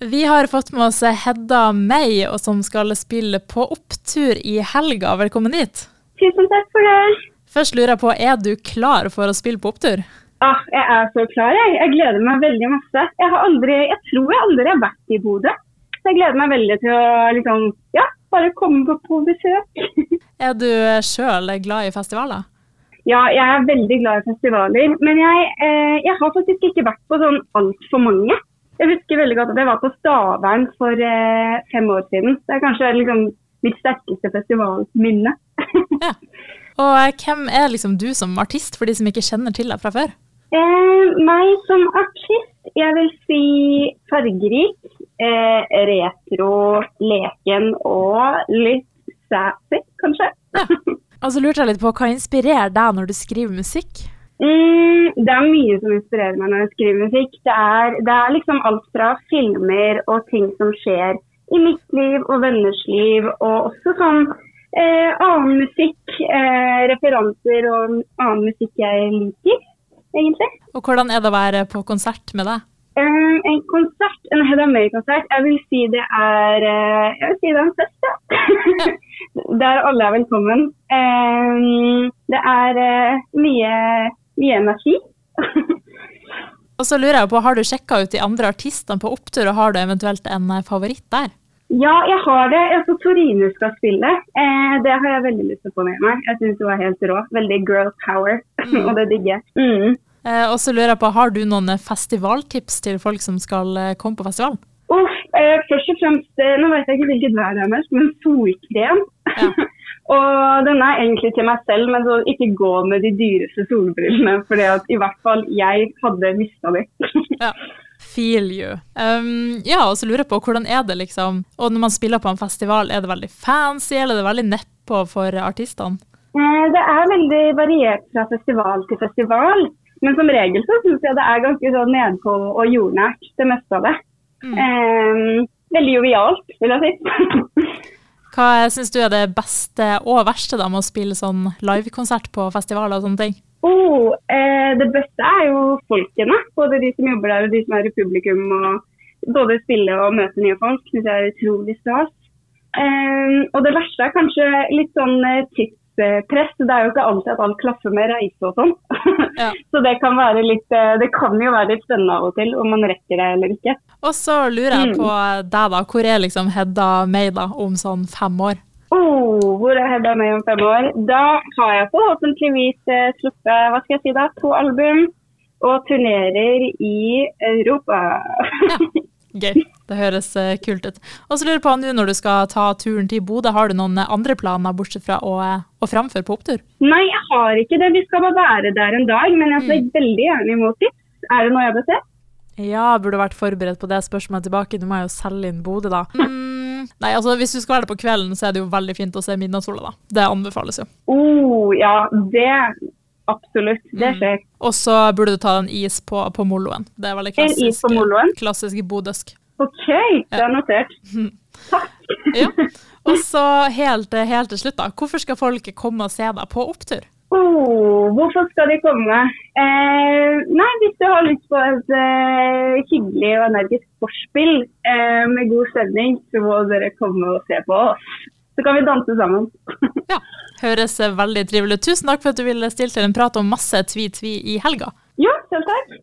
Vi har fått med oss Hedda May, og som skal spille på opptur i helga. Velkommen hit. Tusen takk for det. Først lurer jeg på, er du klar for å spille på opptur? Ah, jeg er så klar, jeg. Jeg gleder meg veldig masse. Jeg, har aldri, jeg tror jeg aldri har vært i Bodø. Så jeg gleder meg veldig til å liksom, ja, bare komme på, på besøk. Er du sjøl glad i festivaler? Ja, jeg er veldig glad i festivaler. Men jeg, eh, jeg har faktisk ikke vært på sånn altfor mange. Jeg husker veldig godt at jeg var på Stavern for eh, fem år siden. Det er kanskje liksom mitt sterkeste festivalminne. Ja. Og eh, hvem er liksom du som artist, for de som ikke kjenner til deg fra før? Eh, meg som artist, jeg vil si fargerik, eh, retro, leken og litt sassy, kanskje. Og så lurte jeg litt på, hva inspirerer deg når du skriver musikk? Mm, det er mye som inspirerer meg når jeg skriver musikk. Det er, det er liksom alt fra filmer og ting som skjer i mitt liv og venners liv, og også sånn eh, annen musikk, eh, referanser og annen musikk jeg liker, egentlig. Og hvordan er det å være på konsert med deg? Eh, en konsert, en Hedda May-konsert, jeg vil si det er eh, Jeg vil si det er en fest, ja. Der alle er velkommen. Eh, det er eh, mye, mye energi. Og så lurer jeg på, har du sjekka ut de andre artistene på opptur, og har du eventuelt en eh, favoritt der? Ja, jeg har det. Altså, Torine skal spille. Eh, det har jeg veldig lyst til å få med meg. Jeg syns hun er helt rå. Veldig girl power, og det digger jeg. Mm. Eh, og så lurer jeg på, har du noen eh, festivaltips til folk som skal eh, komme på festivalen? Uff, eh, først og fremst, nå vet jeg ikke hvilket vær det er mest, men solkrem. Ja. og den er egentlig til meg selv, men så ikke gå med de dyreste solbrillene, for i hvert fall jeg hadde mista de. Ja. Feel you. Um, ja, og så lurer jeg på, hvordan er det liksom Og når man spiller på en festival, er det veldig fancy, eller er det veldig nedpå for artistene? Eh, det er veldig variert fra festival til festival. Men som regel så syns jeg det er ganske sånn nedpå og jordnært, det meste av det. Mm. Um, veldig jovialt, vil jeg si. Hva syns du er det beste og verste da med å spille sånn livekonsert på festivaler og sånne ting? oh, eh, det beste er jo folkene. Både de som jobber der og de som er i publikum. og Både spille og møte nye folk jeg er utrolig stas. Eh, og det verste er kanskje litt sånn eh, tidspress. Det er jo ikke alltid at alt klaffer med reise og sånn. Ja. Så det kan, være litt, eh, det kan jo være litt spennende av og til om man rekker det eller ikke. Og så lurer jeg Mm. på deg, da. Hvor er liksom Hedda May da, om sånn fem år? Oh, hvor er Hedda May om fem år? Da har jeg forhåpentligvis eh, sluppet hva skal jeg si da, to album og turnerer i Europa. Gøy. Det høres eh, kult ut. Og så lurer jeg på nå når du skal ta turen til Bodø, har du noen eh, andre planer bortsett fra å, eh, å framføre på opptur? Nei, jeg har ikke det. Vi skal bare være der en dag, men jeg tar veldig gjerne imot tips. Er det noe jeg bør se? Ja, burde vært forberedt på det spørsmålet tilbake. Du må jo selge inn Bodø, da. Mm, nei, altså Hvis du skal være der på kvelden, så er det jo veldig fint å se midnattssola, da. Det anbefales jo. Oh, ja, det Absolutt. Det skjer. Og så burde du ta en is på, på Molloen. Det er veldig klassisk. is på Molloen? Klassisk bodøsk. OK, det er notert. Ja. Og så helt, helt til slutt, da. Hvorfor skal folk komme og se deg på opptur? Oh, hvorfor skal de komme? Eh, nei, Hvis du har lyst på et eh, hyggelig og energisk forspill eh, med god stemning, så må dere komme og se på oss. Så kan vi danse sammen. Høres veldig trivelig ut. Tusen takk for at du ville stille til en prat om masse tvi-tvi i helga. Ja, selv takk.